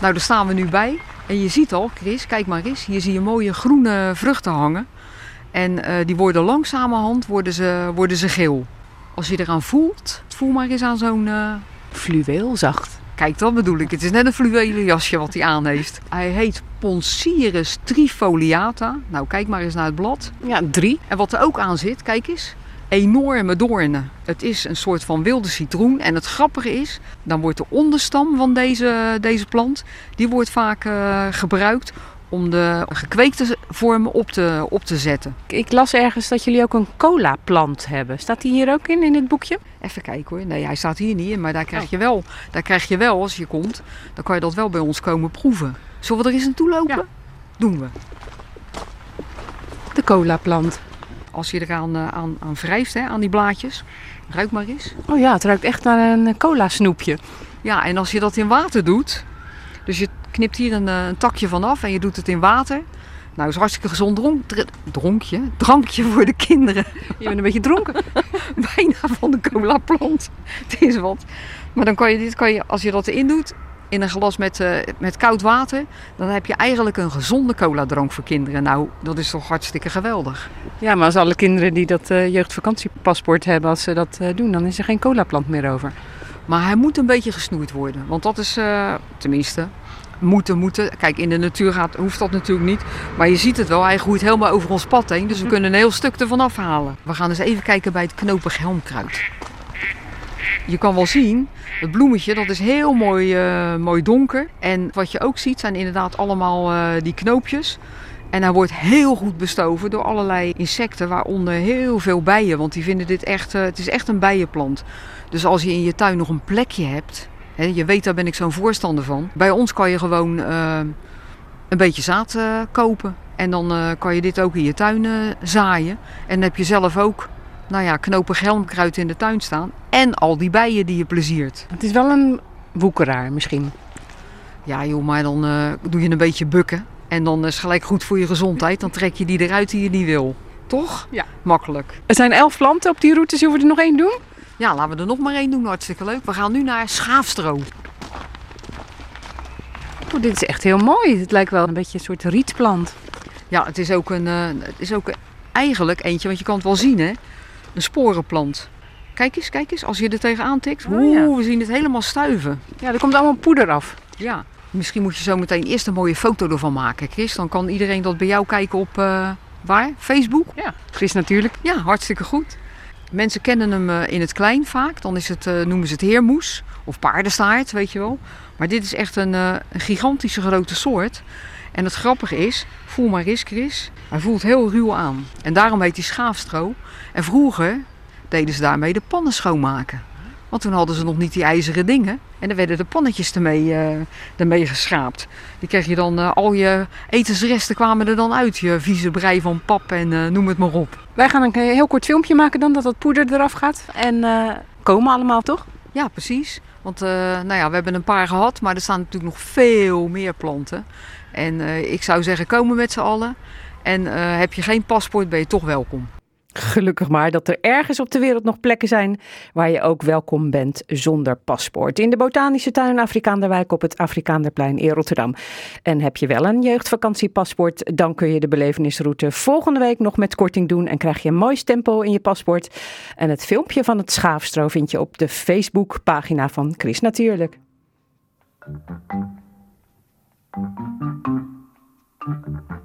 Nou, daar staan we nu bij. En je ziet al, Chris, kijk maar eens. Hier zie je mooie groene vruchten hangen. En eh, die worden langzamerhand worden ze, worden ze geel. Als je eraan voelt, voel maar eens aan zo'n... eh, Fluweel zacht. Kijk, dat bedoel ik. Het is net een fluwelen jasje wat hij aan heeft. Hij heet Poncirus trifoliata. Nou, kijk maar eens naar het blad. Ja, drie. En wat er ook aan zit, kijk eens. Enorme doornen. Het is een soort van wilde citroen. En het grappige is, dan wordt de onderstam van deze, deze plant, die wordt vaak eh, gebruikt om de gekweekte vormen op te, op te zetten. Ik las ergens dat jullie ook een cola-plant hebben. Staat die hier ook in, in dit boekje? Even kijken hoor. Nee, hij staat hier niet in, maar daar krijg, je wel, daar krijg je wel, als je komt, dan kan je dat wel bij ons komen proeven. Zullen we er eens naartoe lopen? Ja. Doen we. De cola-plant. Als je eraan aan, aan, aan wrijft, hè, aan die blaadjes, ruik maar eens. Oh ja, het ruikt echt naar een cola-snoepje. Ja, en als je dat in water doet, dus je knipt hier een, eh, een takje van af en je doet het in water. Nou, is hartstikke gezond dronk, dr- dronkje, drankje voor de kinderen. Je bent een beetje dronken. Bijna van de cola plant. Het is wat. Maar dan kan je dit, kan je, als je dat erin doet, in een glas met, eh, met koud water, dan heb je eigenlijk een gezonde cola drank voor kinderen. Nou, dat is toch hartstikke geweldig. Ja, maar als alle kinderen die dat eh, jeugdvakantiepaspoort hebben, als ze dat eh, doen, dan is er geen cola-plant meer over. Maar hij moet een beetje gesnoeid worden. Want dat is, tenminste, moeten, moeten. Kijk, in de natuur gaat, hoeft dat natuurlijk niet. Maar je ziet het wel, hij groeit helemaal over ons pad heen. Dus we kunnen een heel stuk ervan afhalen. We gaan eens even kijken bij het knopig helmkruid. Je kan wel zien, het bloemetje dat is heel mooi, eh, mooi donker. En wat je ook ziet zijn inderdaad allemaal eh, die knoopjes. En hij wordt heel goed bestoven door allerlei insecten, waaronder heel veel bijen. Want die vinden dit echt, eh, het is echt een bijenplant. Dus als je in je tuin nog een plekje hebt, hè, je weet daar ben ik zo'n voorstander van. Bij ons kan je gewoon een beetje zaad kopen. En dan kan je dit ook in je tuin zaaien. En dan heb je zelf ook, nou ja, knopig helmkruid in de tuin staan. En al die bijen die je pleziert. Het is wel een woekeraar misschien. Ja joh, maar dan eh, doe je een beetje bukken. En dan is het gelijk goed voor je gezondheid. Dan trek je die eruit die je niet wil. Toch? Ja. Makkelijk. Er zijn elf planten op die route, zullen we er nog één doen? Ja, laten we er nog maar één doen. Hartstikke leuk. We gaan nu naar Schaafstro. Oh, dit is echt heel mooi. Het lijkt wel een beetje een soort rietplant. Ja, het is ook, een, eh, het is ook eigenlijk eentje, want je kan het wel zien hè. Een sporenplant. Kijk eens, kijk eens. Als je er tegenaan tikt. Oh, Oeh, we zien het helemaal stuiven. Ja, er komt allemaal poeder af. Ja. Misschien moet je zo meteen eerst een mooie foto ervan maken, Chris. Dan kan iedereen dat bij jou kijken op, eh, waar? Facebook? Ja, Chris natuurlijk. Ja, hartstikke goed. Mensen kennen hem eh, in het klein vaak. Dan is het, eh, noemen ze het heermoes of paardenstaart, weet je wel. Maar dit is echt een, een gigantische grote soort. En het grappige is, voel maar eens Chris, hij voelt heel ruw aan. En daarom heet hij schaafstro. En vroeger deden ze daarmee de pannen schoonmaken. Want toen hadden ze nog niet die ijzeren dingen. En dan werden de pannetjes ermee, eh, ermee geschraapt. Die kreeg je dan, eh, al je etensresten kwamen er dan uit. Je vieze brei van pap en eh, noem het maar op. Wij gaan een heel kort filmpje maken dan, dat dat poeder eraf gaat. En komen allemaal, toch? Ja, precies. Want nou ja, we hebben een paar gehad, maar er staan natuurlijk nog veel meer planten. En eh, ik zou zeggen, komen met z'n allen. En eh, heb je geen paspoort, ben je toch welkom. Gelukkig maar dat er ergens op de wereld nog plekken zijn waar je ook welkom bent zonder paspoort. In de Botanische Tuin Afrikaanderwijk op het Afrikaanderplein in Rotterdam. En heb je wel een jeugdvakantiepaspoort, dan kun je de belevenisroute volgende week nog met korting doen en krijg je een mooi stempel in je paspoort. En het filmpje van het schaafstro vind je op de Facebookpagina van Chris Natuurlijk. Thank you.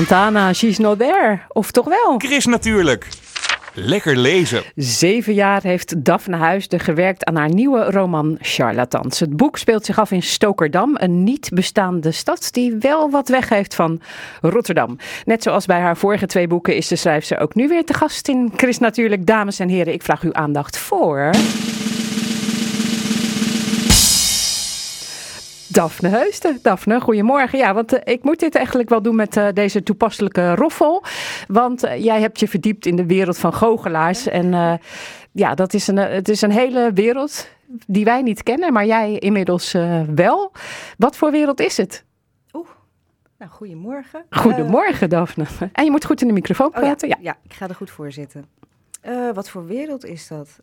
Santana, she's not there. Of toch wel? Chris natuurlijk. Lekker lezen. Zeven jaar heeft Daphne Huisden gewerkt aan haar nieuwe roman Charlatans. Het boek speelt zich af in Stokerdam, een niet bestaande stad die wel wat weg heeft van Rotterdam. Net zoals bij haar vorige twee boeken is de schrijfster ook nu weer te gast in Chris Natuurlijk. Dames en heren, ik vraag uw aandacht voor... Daphne Heusden. Daphne, goedemorgen. Ja, want eh, ik moet dit eigenlijk wel doen met eh, deze toepasselijke roffel. Want eh, jij hebt je verdiept in de wereld van goochelaars. En ja, dat is een, het is een hele wereld die wij niet kennen, maar jij inmiddels wel. Wat voor wereld is het? Nou, goedemorgen. Goedemorgen, Daphne. En je moet goed in de microfoon Oh ja, praten. ja. ja, ik ga er goed voor zitten. Wat voor wereld is dat?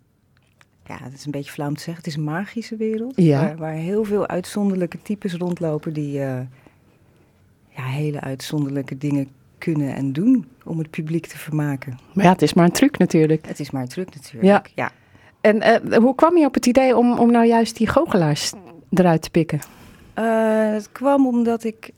Ja, het is een beetje flauw om te zeggen. Het is een magische wereld. Ja. Waar, waar heel veel uitzonderlijke types rondlopen die eh, ja, hele uitzonderlijke dingen kunnen en doen om het publiek te vermaken. Maar ja, het is maar een truc natuurlijk. Het is maar een truc natuurlijk. Ja. En eh, hoe kwam je op het idee om, om nou juist die goochelaars eruit te pikken? Eh, het kwam omdat ik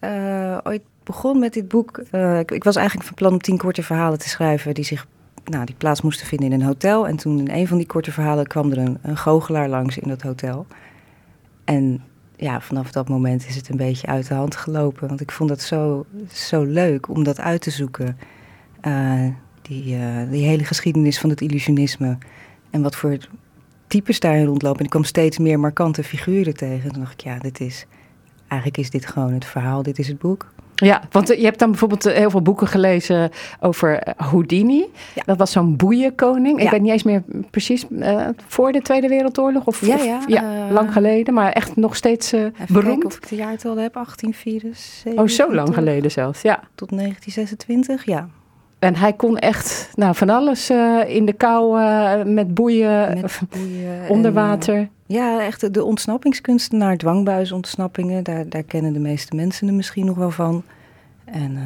ooit begon met dit boek. Ik, ik was eigenlijk van plan om tien korte verhalen te schrijven die zich nou, die plaats moesten vinden in een hotel. En toen in een van die korte verhalen kwam er een, goochelaar langs in dat hotel. En ja, vanaf dat moment is het een beetje uit de hand gelopen. Want ik vond dat zo, zo leuk om dat uit te zoeken. Eh, die, eh, die hele geschiedenis van het illusionisme. En wat voor types daarin rondlopen. En ik kwam steeds meer markante figuren tegen. En toen dacht ik, ja, dit is... Eigenlijk is dit gewoon het verhaal, dit is het boek. Ja, want eh, je hebt dan bijvoorbeeld eh, heel veel boeken gelezen over eh, Houdini. Dat was zo'n boeienkoning. Ik Ja. weet niet eens meer precies voor de Tweede Wereldoorlog of, Ja, of- ja, lang geleden, maar echt nog steeds Even beroemd. of ik de jaartallen heb. 1874. Oh, zo lang geleden zelfs, ja. Tot 1926, ja. En hij kon echt nou, van alles in de kou met boeien, of boeien onder en, water. Ja, echt de- ontsnappingskunstenaar, dwangbuisontsnappingen. Daar, daar kennen de meeste mensen er misschien nog wel van. En eh,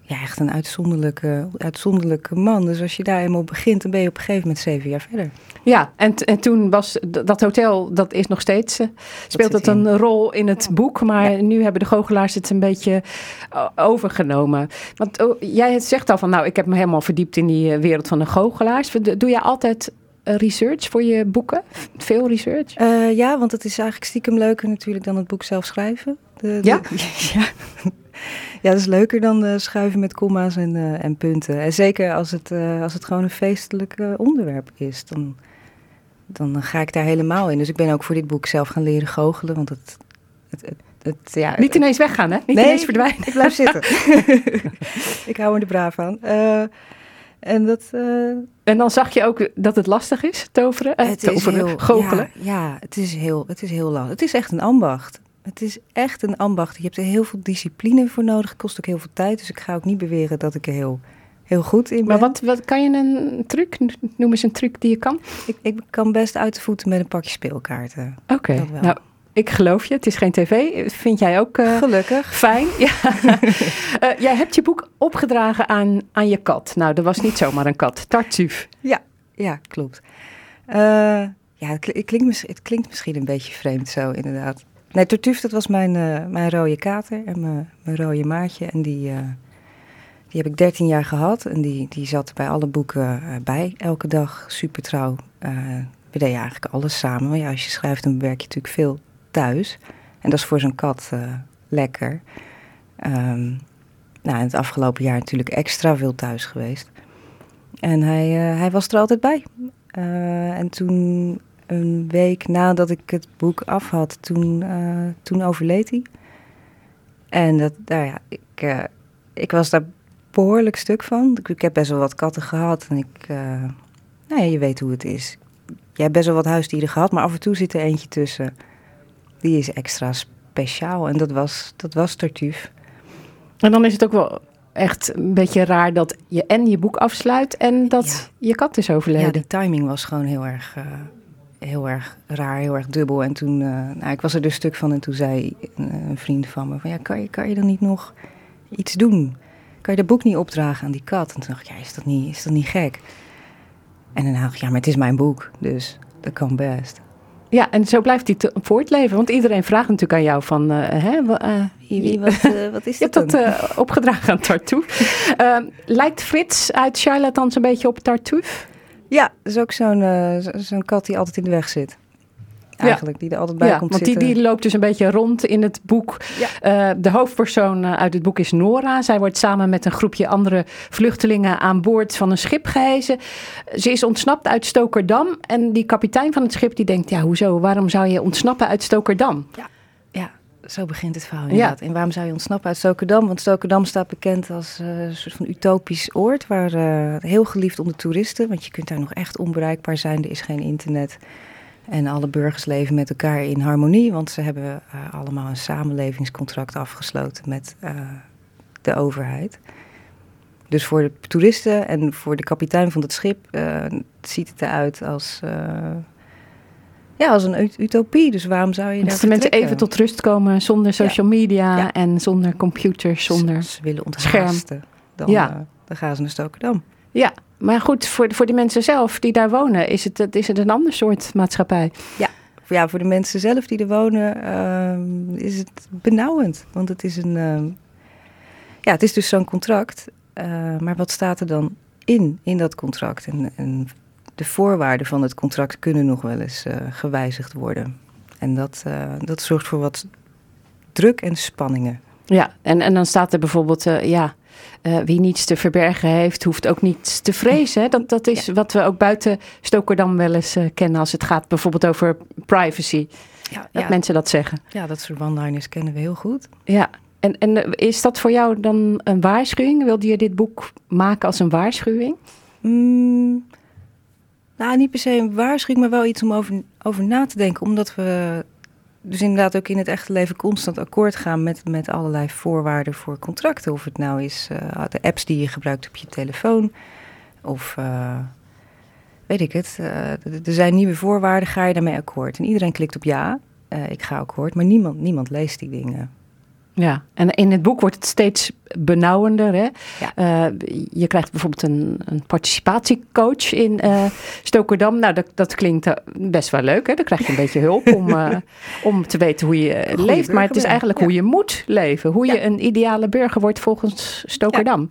ja, echt een uitzonderlijke, uitzonderlijke man. Dus als je daar eenmaal begint, dan ben je op een gegeven moment zeven jaar verder. Ja, en, en toen was dat hotel, dat is nog steeds, eh, speelt het een rol in het boek. Maar nu hebben de goochelaars het een beetje eh, overgenomen. Want oh, jij zegt al van, nou, ik heb me helemaal verdiept in die wereld van de goochelaars. Doe jij altijd research voor je boeken? Veel research? Eh, ja, want het is eigenlijk stiekem leuker natuurlijk dan het boek zelf schrijven. De, de- Ja? ja. ja, dat is leuker dan eh, schuiven met komma's en, eh, en punten. En zeker als het, eh, als het gewoon een feestelijk eh, onderwerp is, dan, dan ga ik daar helemaal in. Dus ik ben ook voor dit boek zelf gaan leren goochelen, want het... het, het, het- ja, Niet ineens weggaan, hè? Niet Nee, ineens verdwijnen. Ik blijf zitten. ik hou me er braaf aan. Eh, en dat... eh, En dan zag je ook dat het lastig is, toveren, eh, het is toveren, heel, goochelen. Ja, ja, het is heel, het is heel lastig. Het is echt een ambacht. Het is echt een ambacht. Je hebt er heel veel discipline voor nodig. Het kost ook heel veel tijd. Dus ik ga ook niet beweren dat ik er heel, heel goed in ben. Maar wat, wat kan je een truc, noem eens een truc die je kan? Ik, ik kan best uit de voeten met een pakje speelkaarten. Oké, nou, ik geloof je. Het is geen tv. Vind jij ook eh, Gelukkig. fijn? Ja. Eh, jij hebt je boek opgedragen aan, aan je kat. Nou, dat was niet zomaar een kat. Tartuffe. Ja, ja klopt. Eh, ja, het, kli- het klinkt, het klinkt misschien een beetje vreemd zo, inderdaad. Nee, Tortuf, dat was mijn, mijn rode kater en mijn, mijn rode maatje. En die, die heb ik 13 jaar gehad. En die, die zat bij alle boeken bij, elke dag, super trouw. We deden eigenlijk alles samen. Maar ja, als je schrijft, dan werk je natuurlijk veel thuis. En dat is voor zo'n kat eh, lekker. Ehm, nou, het afgelopen jaar natuurlijk extra veel thuis geweest. En hij, eh, hij was er altijd bij. Eh, en toen, een week nadat ik het boek af had, toen, toen overleed hij. En dat, nou ja, ik, ik was daar behoorlijk stuk van. Ik, heb best wel wat katten gehad en ik, nou ja, je weet hoe het is. Jij hebt best wel wat huisdieren gehad, maar af en toe zit er eentje tussen. Die is extra speciaal en dat was, dat was Tartuffe. En dan is het ook wel echt een beetje raar dat je en je boek afsluit en dat je kat is overleden. Ja, die timing was gewoon heel erg, eh, heel erg raar, heel erg dubbel. En toen, eh, nou, ik was er dus stuk van en toen zei een, een vriend van me van, ja, kan je, kan je dan niet nog iets doen? Kan je dat boek niet opdragen aan die kat? En toen dacht ik, ja, is dat niet, is dat niet gek? En dan dacht ik, ja, maar het is mijn boek, dus dat kan best. Ja, en zo blijft hij te- voortleven. Want iedereen vraagt natuurlijk aan jou van... eh, hè, Wie- wat, eh, wat is je hebt dat opgedragen aan Tartuffe. Ehm, lijkt Frits uit Charlatans een beetje op Tartuffe? Ja, dat is ook zo'n zo- zo'n kat die altijd in de weg zit. Eigenlijk, die er altijd bij ja, komt want die, die loopt dus een beetje rond in het boek. Eh, de hoofdpersoon eh, uit het boek is Nora. Zij wordt samen met een groepje andere vluchtelingen aan boord van een schip gehezen. Ze is ontsnapt uit Stokerdam. En die kapitein van het schip die denkt, ja hoezo, waarom zou je ontsnappen uit Stokerdam? Ja, zo begint het verhaal inderdaad. En waarom zou je ontsnappen uit Stokerdam? Want Stokerdam staat bekend als eh, een soort van utopisch oord... waar heel geliefd onder toeristen... want je kunt daar nog echt onbereikbaar zijn. Er is geen internet. En alle burgers leven met elkaar in harmonie, want ze hebben eh, allemaal een samenlevingscontract afgesloten met eh, de overheid. Dus voor de toeristen en voor de kapitein van het schip eh, ziet het eruit als, ja, als een ut- utopie. Dus waarom zou je Dat daar de mensen even tot rust komen zonder social media en zonder computers, zonder Ze willen scherm. Dan, Ja. dan gaan ze naar Stokerdam. Ja, maar goed, voor, voor de mensen zelf die daar wonen, is het, is het een ander soort maatschappij. Ja, voor, ja, voor de mensen zelf die er wonen ehm, is het benauwend. Want het is een. ehm, ja, het is dus zo'n contract. eh, maar wat staat er dan in, in dat contract? En, en de voorwaarden van het contract kunnen nog wel eens eh, gewijzigd worden. En dat, eh, dat zorgt voor wat druk en spanningen. Ja, en, en dan staat er bijvoorbeeld, ja, eh, wie niets te verbergen heeft, hoeft ook niets te vrezen. Dat, dat is wat we ook buiten Stokerdam wel eens eh, kennen als het gaat bijvoorbeeld over privacy. Ja, dat ja. mensen dat zeggen. Ja, dat soort one-liners kennen we heel goed. Ja, en, en eh, is dat voor jou dan een waarschuwing? Wilde je dit boek maken als een waarschuwing? Mm, nou, niet per se een waarschuwing, maar wel iets om over, over na te denken. Omdat we dus inderdaad ook in het echte leven constant akkoord gaan met, met allerlei voorwaarden voor contracten. Of het nou is eh, de apps die je gebruikt op je telefoon. Of eh, weet ik het. eh, er zijn nieuwe voorwaarden, ga je daarmee akkoord? En iedereen klikt op ja, ik ga akkoord. Maar niemand, niemand leest die dingen. Ja, en in het boek wordt het steeds benauwender. Hè? Eh, je krijgt bijvoorbeeld een, een participatiecoach in eh Stokerdam. Nou, dat, dat klinkt eh, best wel leuk. Hè? Dan krijg je een beetje hulp om, om te weten hoe je Goeie leeft. Maar het is eigenlijk hoe je moet leven. Hoe je een ideale burger wordt volgens Stokerdam.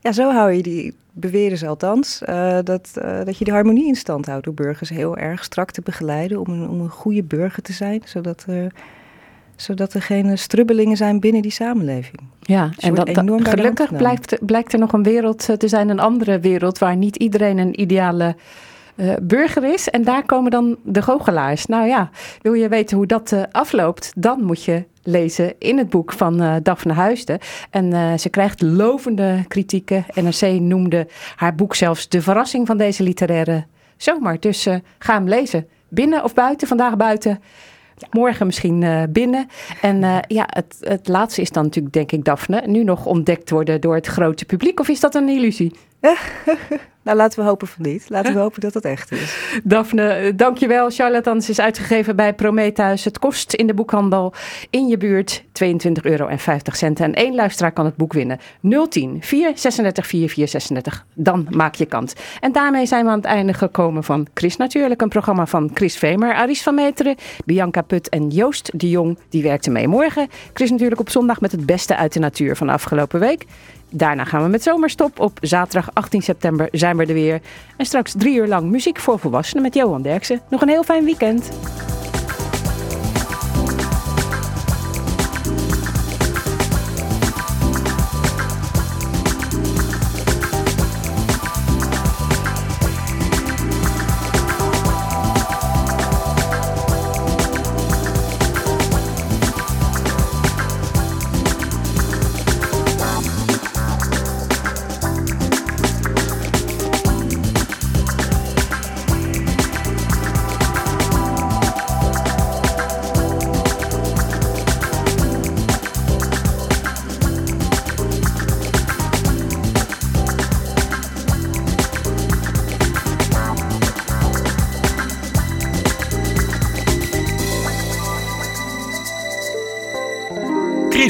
Ja, zo hou je die, beweren ze althans, dat, dat je de harmonie in stand houdt door burgers heel erg strak te begeleiden om een, om een goede burger te zijn, zodat er, zodat er geen strubbelingen zijn binnen die samenleving. Ja, en dat, dat- gelukkig blijkt, blijkt er nog een wereld eh, te zijn, een andere wereld, waar niet iedereen een ideale eh, burger is. En daar komen dan de goochelaars. Nou ja, wil je weten hoe dat eh, afloopt, dan moet je lezen in het boek van eh, Daphne Huisden. En eh, ze krijgt lovende kritieken. NRC noemde haar boek zelfs de verrassing van deze literaire zomer. Dus eh, ga hem lezen. Binnen of buiten, vandaag buiten. Morgen misschien eh, binnen. En eh, ja, het, het laatste is dan natuurlijk, denk ik, Daphne, nu nog ontdekt worden door het grote publiek. Of is dat een illusie? nou, laten we hopen van niet. Laten we hopen dat het echt is. Daphne, eh, dankjewel. Charlatans is uitgegeven bij Prometheus. Het kost in de boekhandel in je buurt 22,50 euro. En één luisteraar kan het boek winnen. 010 436 4436. Dan maak je kans. En daarmee zijn we aan het einde gekomen van Chris Natuurlijk. Een programma van Chris Vemer, Aris van Meteren, Bianca Put en Joost de Jong. Die werkten mee morgen. Chris Natuurlijk op zondag met het beste uit de natuur van afgelopen week. Daarna gaan we met zomerstop. Op zaterdag 18 september zijn we er weer. En straks drie uur lang muziek voor volwassenen met Johan Derksen. Nog een heel fijn weekend.